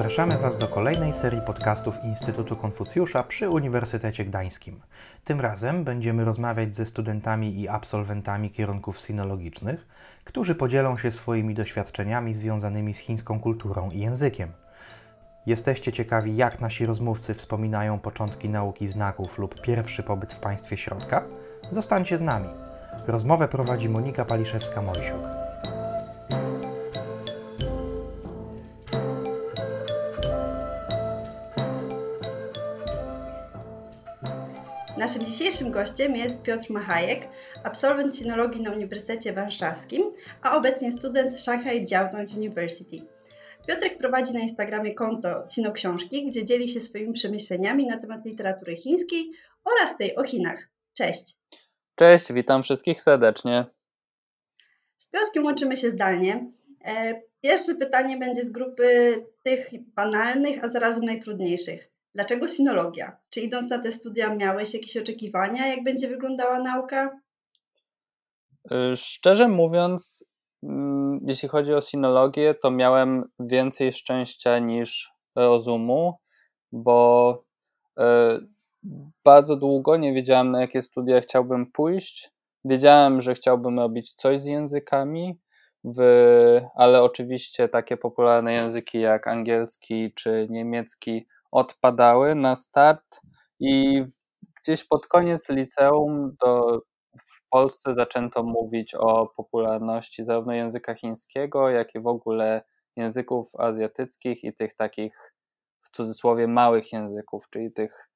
Zapraszamy Was do kolejnej serii podcastów Instytutu Konfucjusza przy Uniwersytecie Gdańskim. Tym razem będziemy rozmawiać ze studentami i absolwentami kierunków sinologicznych, którzy podzielą się swoimi doświadczeniami związanymi z chińską kulturą i językiem. Jesteście ciekawi, jak nasi rozmówcy wspominają początki nauki znaków lub pierwszy pobyt w państwie środka? Zostańcie z nami. Rozmowę prowadzi Monika Paliszewska-Mojsiuk. Naszym dzisiejszym gościem jest Piotr Machajek, absolwent sinologii na Uniwersytecie Warszawskim, a obecnie student Shanghai Jiaotong University. Piotrek prowadzi na Instagramie konto Sinoksiążki, gdzie dzieli się swoimi przemyśleniami na temat literatury chińskiej oraz tej o Chinach. Cześć! Cześć, witam wszystkich serdecznie. Z Piotrkiem łączymy się zdalnie. E, pierwsze pytanie będzie z grupy tych banalnych, a zarazem najtrudniejszych. Dlaczego sinologia? Czy idąc na te studia miałeś jakieś oczekiwania, jak będzie wyglądała nauka? Y, szczerze mówiąc, mm, jeśli chodzi o sinologię, to miałem więcej szczęścia niż rozumu, bo y, bardzo długo nie wiedziałem, na jakie studia chciałbym pójść. Wiedziałem, że chciałbym robić coś z językami, w, ale oczywiście takie popularne języki jak angielski czy niemiecki odpadały na start i gdzieś pod koniec liceum do, w Polsce zaczęto mówić o popularności zarówno języka chińskiego, jak i w ogóle języków azjatyckich i tych takich w cudzysłowie małych języków, czyli tych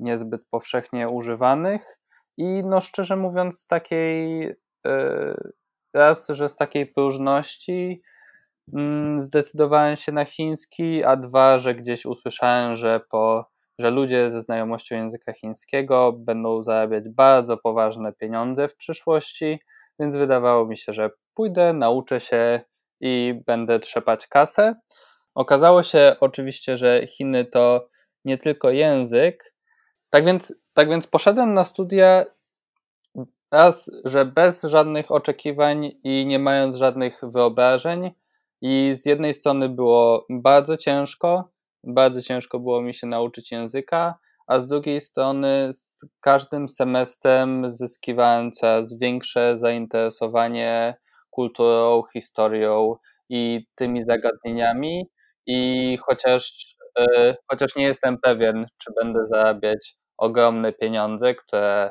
niezbyt powszechnie używanych. I no szczerze mówiąc, z takiej yy, raz, że z takiej próżności zdecydowałem się na chiński, a dwa, że gdzieś usłyszałem, że, po, że ludzie ze znajomością języka chińskiego będą zarabiać bardzo poważne pieniądze w przyszłości, więc wydawało mi się, że pójdę, nauczę się i będę trzepać kasę. Okazało się oczywiście, że Chiny to nie tylko język. Tak więc, tak więc poszedłem na studia raz, że bez żadnych oczekiwań i nie mając żadnych wyobrażeń, i z jednej strony było bardzo ciężko, bardzo ciężko było mi się nauczyć języka, a z drugiej strony z każdym semestrem zyskiwałem coraz większe zainteresowanie kulturą, historią i tymi zagadnieniami. I chociaż, yy, chociaż nie jestem pewien, czy będę zarabiać ogromne pieniądze, które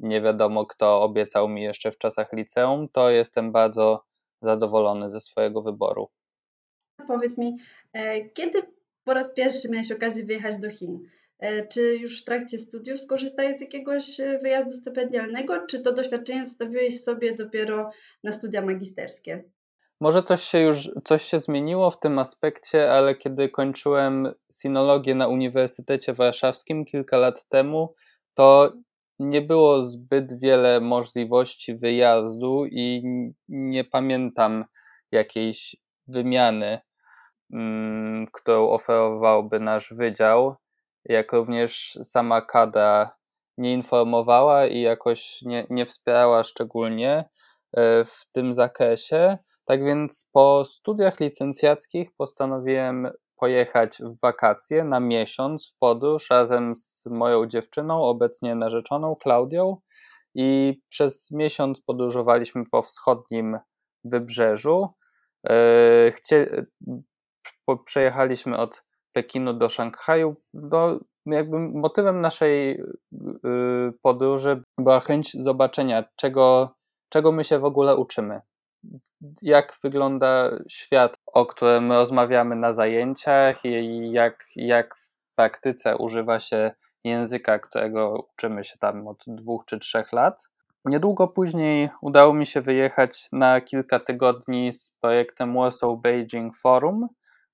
nie wiadomo kto obiecał mi jeszcze w czasach liceum, to jestem bardzo zadowolony ze swojego wyboru. Powiedz mi, e, kiedy po raz pierwszy miałeś okazję wyjechać do Chin? E, czy już w trakcie studiów skorzystałeś z jakiegoś e, wyjazdu stypendialnego, czy to doświadczenie zostawiłeś sobie dopiero na studia magisterskie? Może coś się już coś się zmieniło w tym aspekcie, ale kiedy kończyłem sinologię na Uniwersytecie Warszawskim kilka lat temu, to nie było zbyt wiele możliwości wyjazdu i nie pamiętam jakiejś wymiany, mm, którą oferowałby nasz wydział, jak również sama KADA nie informowała i jakoś nie, nie wspierała szczególnie e, w tym zakresie. Tak więc po studiach licencjackich postanowiłem pojechać w wakacje na miesiąc w podróż razem z moją dziewczyną, obecnie narzeczoną Klaudią. I przez miesiąc podróżowaliśmy po wschodnim wybrzeżu. E, chcie, przejechaliśmy od Pekinu do Szanghaju. No, jakby motywem naszej y, podróży była chęć zobaczenia, czego, czego my się w ogóle uczymy jak wygląda świat, o którym rozmawiamy na zajęciach i jak, jak w praktyce używa się języka, którego uczymy się tam od dwóch czy trzech lat. Niedługo później udało mi się wyjechać na kilka tygodni z projektem Warsaw Beijing Forum.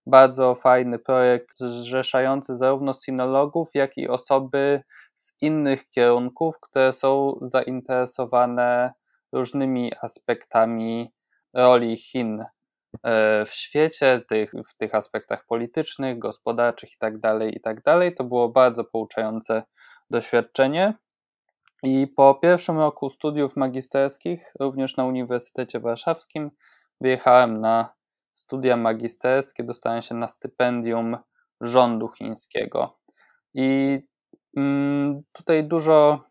Bardzo fajny projekt zrzeszający zarówno sinologów, jak i osoby z innych kierunków, które są zainteresowane różnymi aspektami roli Chin w świecie, tych, w tych aspektach politycznych, gospodarczych itd., tak itd. Tak to było bardzo pouczające doświadczenie. I po pierwszym roku studiów magisterskich, również na Uniwersytecie Warszawskim, wyjechałem na studia magisterskie, dostałem się na stypendium rządu chińskiego. I mm, tutaj dużo,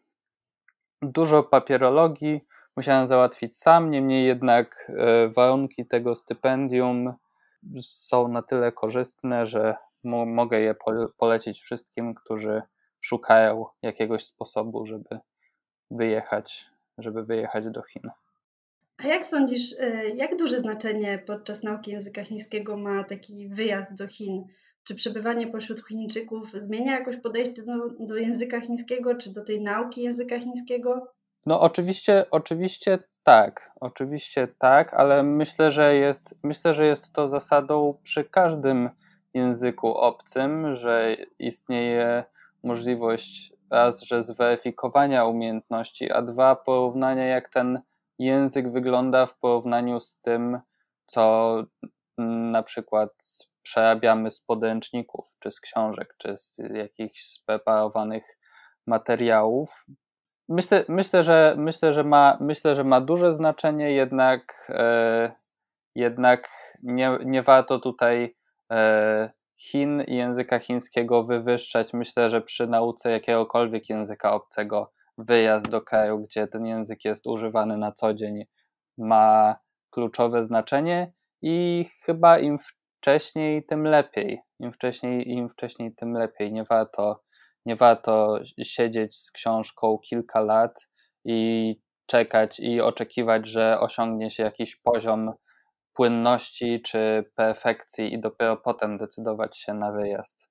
dużo papierologii musiałem załatwić sam, niemniej jednak e, warunki tego stypendium są na tyle korzystne, że mo mogę je polecić wszystkim, którzy szukają jakiegoś sposobu, żeby wyjechać, żeby wyjechać do Chin. A jak sądzisz, e, jak duże znaczenie podczas nauki języka chińskiego ma taki wyjazd do Chin? Czy przebywanie pośród Chińczyków zmienia jakoś podejście do, do języka chińskiego, czy do tej nauki języka chińskiego? No oczywiście, oczywiście tak, oczywiście tak, ale myślę, że jest, myślę, że jest to zasadą przy każdym języku obcym, że istnieje możliwość raz, że zweryfikowania umiejętności, a dwa porównania jak ten język wygląda w porównaniu z tym, co na przykład przerabiamy z podręczników, czy z książek, czy z jakichś spreparowanych materiałów. Myślę, myślę, że, myślę, że, ma, myślę, że ma duże znaczenie, jednak, e, jednak nie, nie warto tutaj e, Chin i języka chińskiego wywyższać. Myślę, że przy nauce jakiegokolwiek języka obcego wyjazd do kraju, gdzie ten język jest używany na co dzień, ma kluczowe znaczenie i chyba im wcześniej, tym lepiej. Im wcześniej, im wcześniej, tym lepiej. Nie warto, nie warto siedzieć z książką kilka lat i czekać i oczekiwać, że osiągnie się jakiś poziom płynności czy perfekcji i dopiero potem decydować się na wyjazd.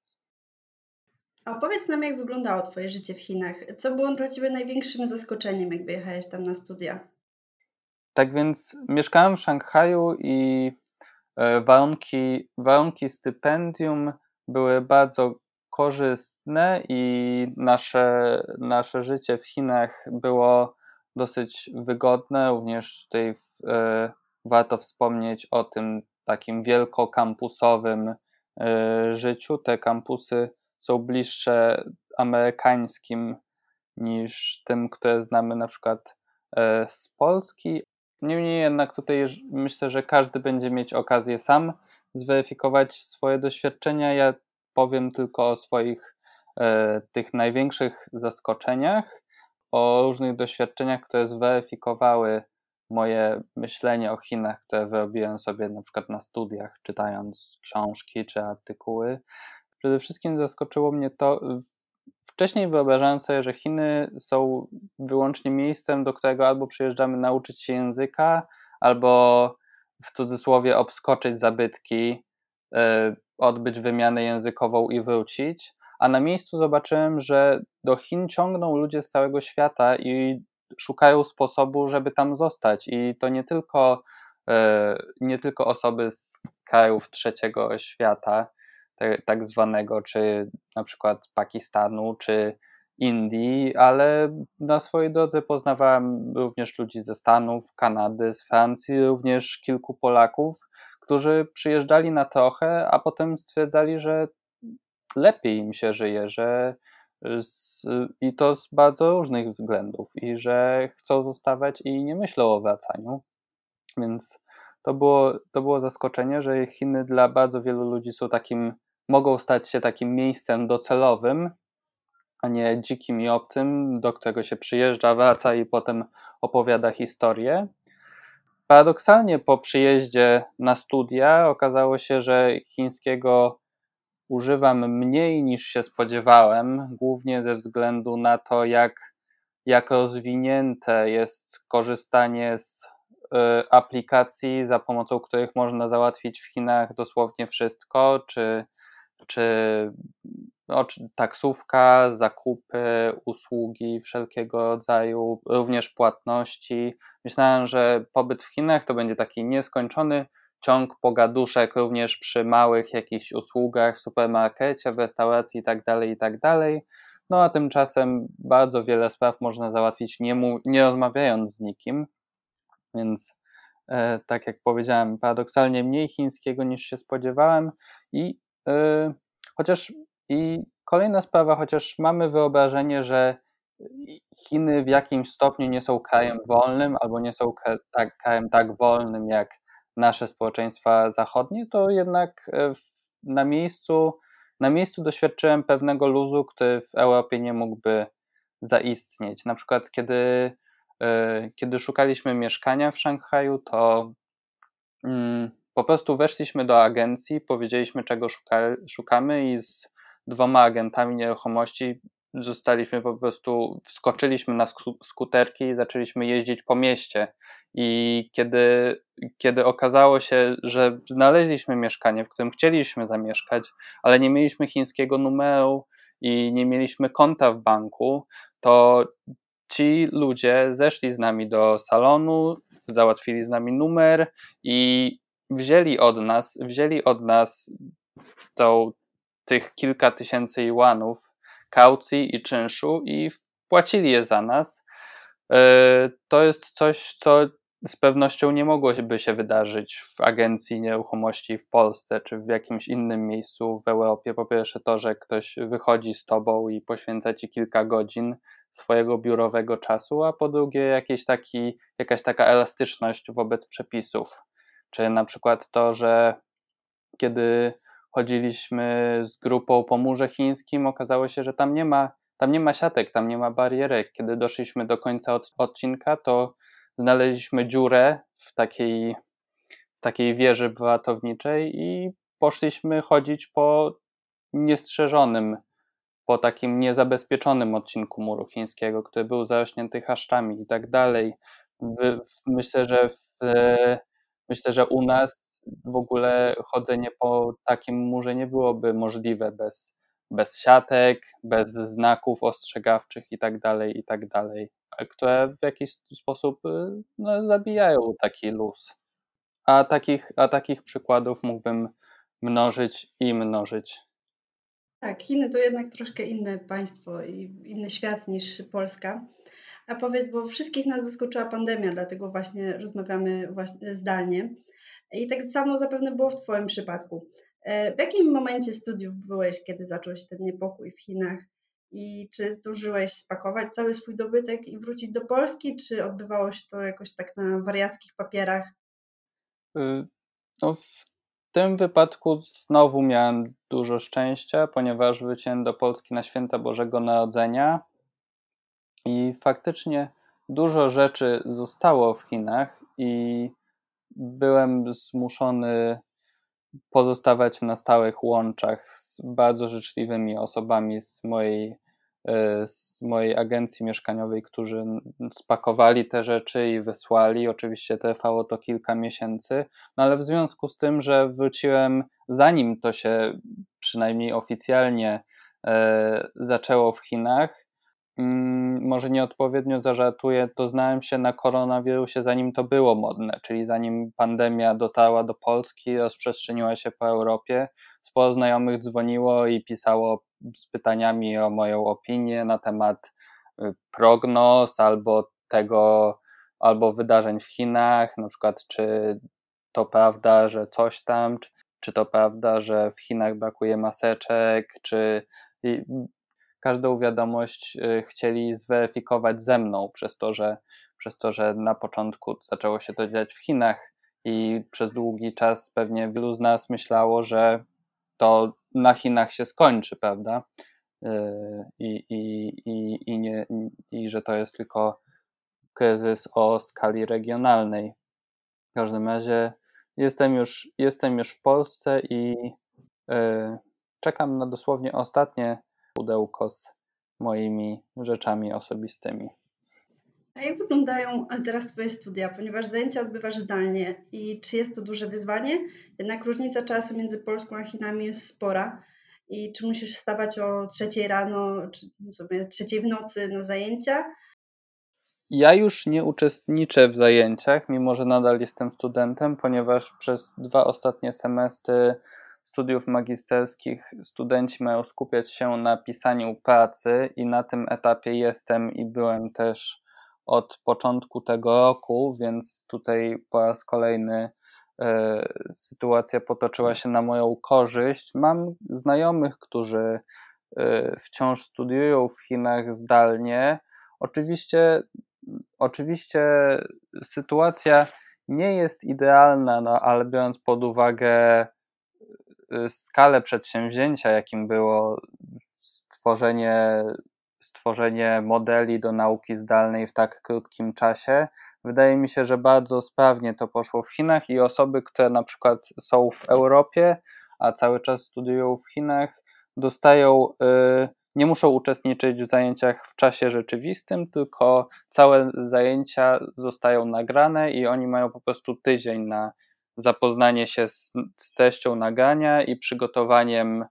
A opowiedz nam, jak wyglądało Twoje życie w Chinach. Co było dla Ciebie największym zaskoczeniem, jak wyjechałeś tam na studia? Tak więc mieszkałem w Szanghaju i e, warunki, warunki stypendium były bardzo korzystne i nasze, nasze życie w Chinach było dosyć wygodne. Również tutaj w, e, warto wspomnieć o tym takim wielkokampusowym e, życiu. Te kampusy są bliższe amerykańskim niż tym, które znamy na przykład e, z Polski. Niemniej jednak tutaj myślę, że każdy będzie mieć okazję sam zweryfikować swoje doświadczenia. Ja powiem tylko o swoich e, tych największych zaskoczeniach, o różnych doświadczeniach, które zweryfikowały moje myślenie o Chinach, które wyrobiłem sobie na przykład na studiach, czytając książki czy artykuły. Przede wszystkim zaskoczyło mnie to, wcześniej wyobrażałem sobie, że Chiny są wyłącznie miejscem, do którego albo przyjeżdżamy nauczyć się języka, albo w cudzysłowie obskoczyć zabytki, odbyć wymianę językową i wrócić. A na miejscu zobaczyłem, że do Chin ciągną ludzie z całego świata i szukają sposobu, żeby tam zostać. I to nie tylko, e, nie tylko osoby z krajów trzeciego świata, tak zwanego, czy na przykład Pakistanu, czy Indii, ale na swojej drodze poznawałem również ludzi ze Stanów, Kanady, z Francji, również kilku Polaków, którzy przyjeżdżali na trochę, a potem stwierdzali, że lepiej im się żyje, że z, i to z bardzo różnych względów, i że chcą zostawać i nie myślą o wracaniu. Więc to było, to było zaskoczenie, że Chiny dla bardzo wielu ludzi są takim mogą stać się takim miejscem docelowym, a nie dzikim i obcym, do którego się przyjeżdża, wraca i potem opowiada historię. Paradoksalnie po przyjeździe na studia okazało się, że chińskiego używam mniej niż się spodziewałem, głównie ze względu na to, jak, jak rozwinięte jest korzystanie z y, aplikacji, za pomocą których można załatwić w Chinach dosłownie wszystko, czy czy no, taksówka, zakupy, usługi wszelkiego rodzaju, również płatności. Myślałem, że pobyt w Chinach to będzie taki nieskończony ciąg pogaduszek również przy małych jakichś usługach w supermarkecie, w restauracji itd., tak itd. Tak no a tymczasem bardzo wiele spraw można załatwić nie, mu, nie rozmawiając z nikim, więc e, tak jak powiedziałem, paradoksalnie mniej chińskiego niż się spodziewałem i chociaż i kolejna sprawa, chociaż mamy wyobrażenie, że Chiny w jakimś stopniu nie są krajem wolnym albo nie są tak, krajem tak wolnym jak nasze społeczeństwa zachodnie, to jednak y, na miejscu na miejscu doświadczyłem pewnego luzu, który w Europie nie mógłby zaistnieć. Na przykład, kiedy, kiedy szukaliśmy mieszkania w Szanghaju, to mm, po prostu weszliśmy do agencji, powiedzieliśmy czego szuka, szukamy i z dwoma agentami nieruchomości zostaliśmy po prostu, wskoczyliśmy na skuterki i zaczęliśmy jeździć po mieście. I kiedy, kiedy okazało się, że znaleźliśmy mieszkanie, w którym chcieliśmy zamieszkać, ale nie mieliśmy chińskiego numeru i nie mieliśmy konta w banku, to ci ludzie zeszli z nami do salonu, załatwili z nami numer i wzięli od nas, wzięli od nas tą, tych kilka tysięcy juanów kaucji i czynszu i wpłacili je za nas. E, to jest coś, co z pewnością nie mogłoby się wydarzyć w agencji nieruchomości w Polsce czy w jakimś innym miejscu w Europie. Po pierwsze, to, że ktoś wychodzi z tobą i poświęca ci kilka godzin swojego biurowego czasu, a po drugie, jakiś taki, jakaś taka elastyczność wobec przepisów. Czy na przykład to, że kiedy chodziliśmy z grupą po murze chińskim, okazało się, że tam nie ma, tam nie ma siatek, tam nie ma barierek. Kiedy doszliśmy do końca od, odcinka, to znaleźliśmy dziurę w takiej, takiej wieży watowniczej i poszliśmy chodzić po niestrzeżonym, po takim niezabezpieczonym odcinku muru chińskiego, który był zarośnięty chaszczami i tak dalej. Myślę, że w, myślę, że u nas w ogóle chodzenie po takim murze nie byłoby możliwe bez, bez siatek, bez znaków ostrzegawczych i tak dalej, i tak które w jakiś sposób y, no, zabijają taki luz. A takich, a takich przykładów mógłbym mnożyć i mnożyć. Tak, Chiny to jednak troszkę inne państwo i inny świat niż Polska. A powiedz, bo wszystkich nas zaskoczyła pandemia, dlatego właśnie rozmawiamy właśnie zdalnie. I tak samo zapewne było w Twoim przypadku. E, w jakim momencie studiów byłeś, kiedy zaczął się ten niepokój w Chinach? I czy zdążyłeś spakować cały swój dobytek i wrócić do Polski, czy odbywało się to jakoś tak na wariackich papierach? Y, no, w tym wypadku znowu miałem dużo szczęścia, ponieważ wróciłem do Polski na święta Bożego Narodzenia i faktycznie dużo rzeczy zostało w Chinach i byłem zmuszony pozostawać na stałych łączach z bardzo życzliwymi osobami z mojej, e, z mojej agencji mieszkaniowej, którzy spakowali te rzeczy i wysłali. Oczywiście trwało to kilka miesięcy, no ale w związku z tym, że wróciłem zanim to się przynajmniej oficjalnie e, zaczęło w Chinach, może nieodpowiednio zażartuję, doznałem się na koronawirusie zanim to było modne, czyli zanim pandemia dotarła do Polski, rozprzestrzeniła się po Europie. Sporo znajomych dzwoniło i pisało z pytaniami o moją opinię na temat y, prognoz albo tego, albo wydarzeń w Chinach, na przykład czy to prawda, że coś tam, czy, czy to prawda, że w Chinach brakuje maseczek, czy każdą wiadomość y, chcieli zweryfikować ze mną, przez to, że, przez to, że na początku zaczęło się to dziać w Chinach i przez długi czas pewnie wielu z nas myślało, że to na Chinach się skończy, prawda? Y, I, i, i, i, nie, i że to jest tylko kryzys o skali regionalnej. W każdym razie jestem już, jestem już w Polsce i y, czekam na dosłownie ostatnie pudełko z moimi rzeczami osobistymi. A jak wyglądają teraz Twoje studia, ponieważ zajęcia odbywasz zdalnie i czy jest to duże wyzwanie? Jednak różnica czasu między Polską a Chinami jest spora. I czy musisz wstawać o trzeciej rano, czy sobie trzeciej w nocy na zajęcia? Ja już nie uczestniczę w zajęciach, mimo że nadal jestem studentem, ponieważ przez dwa ostatnie semestry studiów magisterskich studenci mają skupiać się na pisaniu pracy i na tym etapie jestem i byłem też od początku tego roku, więc tutaj po raz kolejny e, sytuacja potoczyła się na moją korzyść. Mam znajomych, którzy e, wciąż studiują w Chinach zdalnie. Oczywiście, oczywiście sytuacja nie jest idealna, no, ale biorąc pod uwagę skalę przedsięwzięcia, jakim było stworzenie, stworzenie modeli do nauki zdalnej w tak krótkim czasie, wydaje mi się, że bardzo sprawnie to poszło w Chinach i osoby, które na przykład są w Europie, a cały czas studiują w Chinach, dostają, y, nie muszą uczestniczyć w zajęciach w czasie rzeczywistym, tylko całe zajęcia zostają nagrane i oni mają po prostu tydzień na zapoznanie się z, z treścią nagrania i przygotowaniem,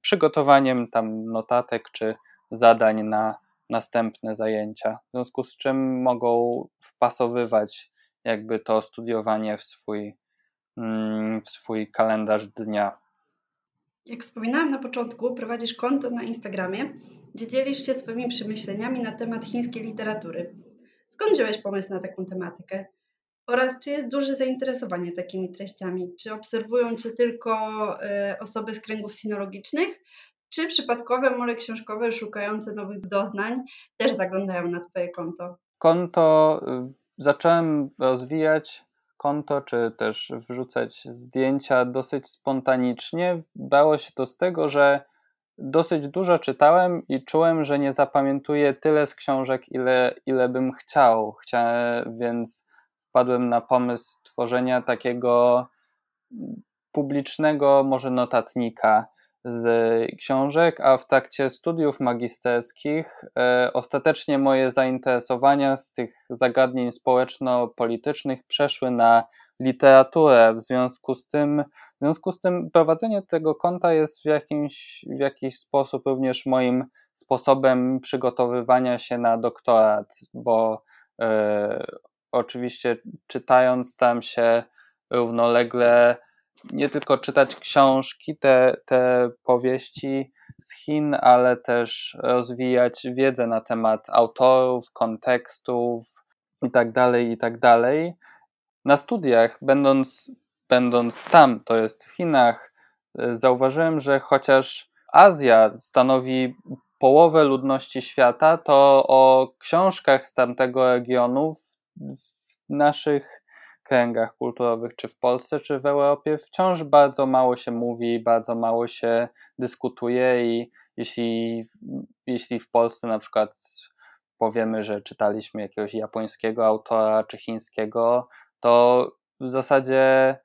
przygotowaniem tam notatek czy zadań na następne zajęcia. W związku z czym mogą wpasowywać jakby to studiowanie w swój, mm, w swój kalendarz dnia. Jak wspominałam na początku, prowadzisz konto na Instagramie, gdzie dzielisz się swoimi przemyśleniami na temat chińskiej literatury. Skąd wziąłeś pomysł na taką tematykę? Oraz czy jest duże zainteresowanie takimi treściami? Czy obserwują Cię tylko y, osoby z kręgów sinologicznych, czy przypadkowe mury książkowe szukające nowych doznań też zaglądają na Twoje konto? Konto y, zacząłem rozwijać konto, czy też wrzucać zdjęcia dosyć spontanicznie. Bało się to z tego, że dosyć dużo czytałem i czułem, że nie zapamiętuję tyle z książek, ile, ile bym chciał. Chciałem, więc wpadłem na pomysł tworzenia takiego publicznego, może notatnika z książek, a w trakcie studiów magisterskich e, ostatecznie moje zainteresowania z tych zagadnień społeczno-politycznych przeszły na literaturę. W związku z tym, w związku z tym prowadzenie tego konta jest w, jakimś, w jakiś sposób również moim sposobem przygotowywania się na doktorat, bo e, oczywiście czytając tam się równolegle nie tylko czytać książki, te, te powieści z Chin, ale też rozwijać wiedzę na temat autorów, kontekstów itd., tak itd. Tak na studiach, będąc, będąc tam, to jest w Chinach, zauważyłem, że chociaż Azja stanowi połowę ludności świata, to o książkach z tamtego regionu w, naszych kręgach kulturowych, czy w Polsce, czy w Europie, wciąż bardzo mało się mówi, bardzo mało się dyskutuje i jeśli, jeśli w Polsce na przykład powiemy, że czytaliśmy jakiegoś japońskiego autora czy chińskiego, to w zasadzie,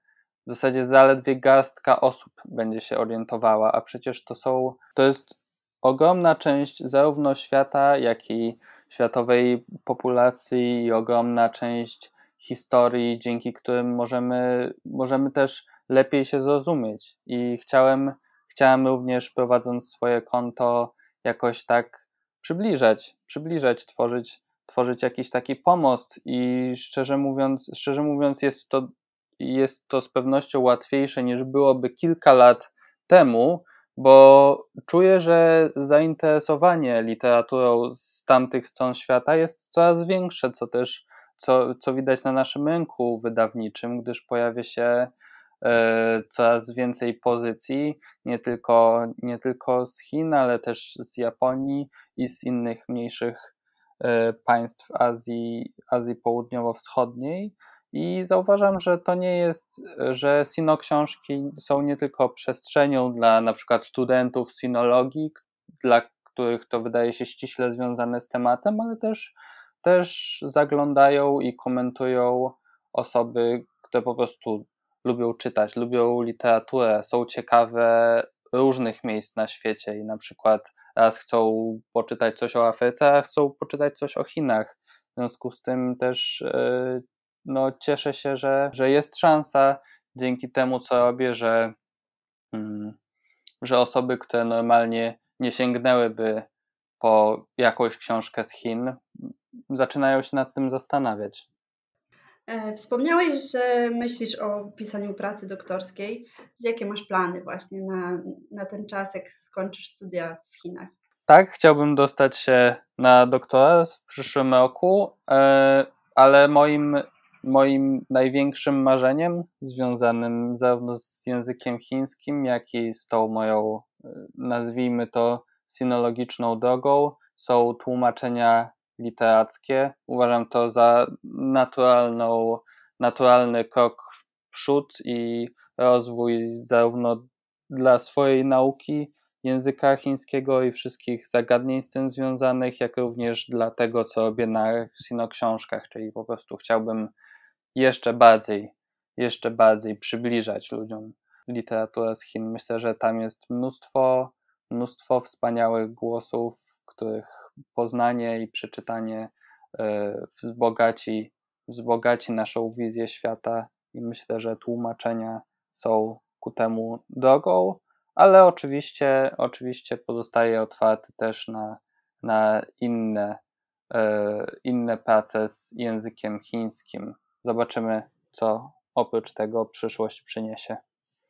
w zasadzie zaledwie garstka osób będzie się orientowała, a przecież to są, to jest ogromna część zarówno świata, jak i światowej populacji i ogromna część historii, dzięki którym możemy, możemy też lepiej się zrozumieć. I chciałem, chciałem również prowadząc swoje konto jakoś tak przybliżać, przybliżać, tworzyć, tworzyć jakiś taki pomost i szczerze mówiąc, szczerze mówiąc jest to, jest to z pewnością łatwiejsze niż byłoby kilka lat temu, bo czuję, że zainteresowanie literaturą z tamtych stron świata jest coraz większe, co też co, co widać na naszym rynku wydawniczym, gdyż pojawia się e, coraz więcej pozycji, nie tylko, nie tylko z Chin, ale też z Japonii i z innych mniejszych e, państw Azji, Azji Południowo-Wschodniej. I zauważam, że to nie jest, że sinoksiążki są nie tylko przestrzenią dla na przykład studentów sinologii, dla których to wydaje się ściśle związane z tematem, ale też też zaglądają i komentują osoby, które po prostu lubią czytać, lubią literaturę, są ciekawe różnych miejsc na świecie i na przykład raz chcą poczytać coś o Afryce, a chcą poczytać coś o Chinach. W związku z tym też e, no, cieszę się, że, że jest szansa dzięki temu, co robię, że, mm, że osoby, które normalnie nie sięgnęłyby po jakąś książkę z Chin, zaczynają się nad tym zastanawiać. E, wspomniałeś, że myślisz o pisaniu pracy doktorskiej. Jakie masz plany właśnie na, na ten czas, jak skończysz studia w Chinach? Tak, chciałbym dostać się na doktora w przyszłym roku, e, ale moim, moim największym marzeniem, związanym zarówno z językiem chińskim, jak i z tą moją, e, nazwijmy to, sinologiczną drogą, są tłumaczenia literackie. Uważam to za naturalną, naturalny krok w przód i rozwój zarówno dla swojej nauki języka chińskiego i wszystkich zagadnień z tym związanych, jak również dla tego, co robię na Sino-książkach, czyli po prostu chciałbym jeszcze bardziej, jeszcze bardziej przybliżać ludziom literaturę z Chin. Myślę, że tam jest mnóstwo, mnóstwo wspaniałych głosów, których poznanie i przeczytanie e, wzbogaci, wzbogaci naszą wizję świata i myślę, że tłumaczenia są ku temu drogą, ale oczywiście, oczywiście pozostaje otwarty też na, na inne, e, inne prace z językiem chińskim. Zobaczymy, co oprócz tego przyszłość przyniesie.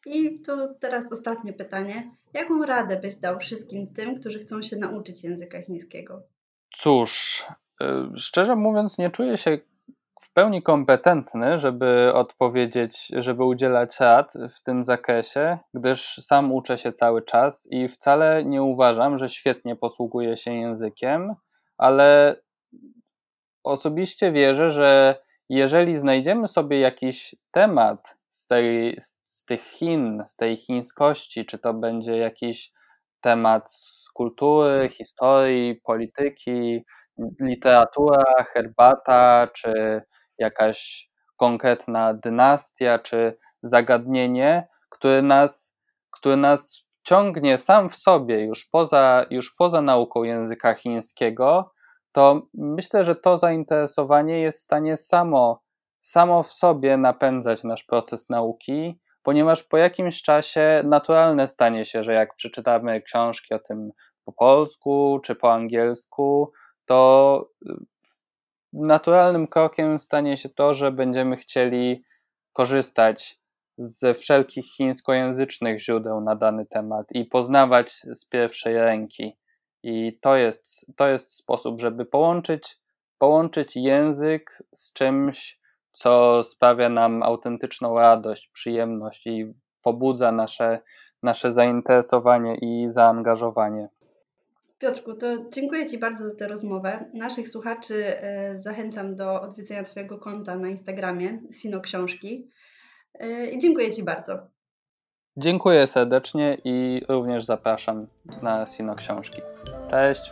I tu teraz ostatnie pytanie. Jaką radę byś dał wszystkim tym, którzy chcą się nauczyć języka chińskiego? Cóż, y, szczerze mówiąc, nie czuję się w pełni kompetentny, żeby odpowiedzieć, żeby udzielać rad w tym zakresie, gdyż sam uczę się cały czas i wcale nie uważam, że świetnie posługuję się językiem, ale osobiście wierzę, że jeżeli znajdziemy sobie jakiś temat z, tej, z tych Chin, z tej chińskości, czy to będzie jakiś temat z kultury, historii, polityki, literatura, herbata, czy jakaś konkretna dynastia, czy zagadnienie, które nas, które nas wciągnie sam w sobie już poza, już poza nauką języka chińskiego, to myślę, że to zainteresowanie jest w stanie samo, samo w sobie napędzać nasz proces nauki, ponieważ po jakimś czasie naturalne stanie się, że jak przeczytamy książki o tym po polsku czy po angielsku, to naturalnym krokiem stanie się to, że będziemy chcieli korzystać ze wszelkich chińskojęzycznych źródeł na dany temat i poznawać z pierwszej ręki. I to jest, to jest sposób, żeby połączyć, połączyć język z czymś, co sprawia nam autentyczną radość, przyjemność i pobudza nasze, nasze zainteresowanie i zaangażowanie. Piotrku, to dziękuję Ci bardzo za tę rozmowę. Naszych słuchaczy e, zachęcam do odwiedzenia Twojego konta na Instagramie Sino Książki. E, I dziękuję Ci bardzo. Dziękuję serdecznie i również zapraszam na Sino Książki. Cześć.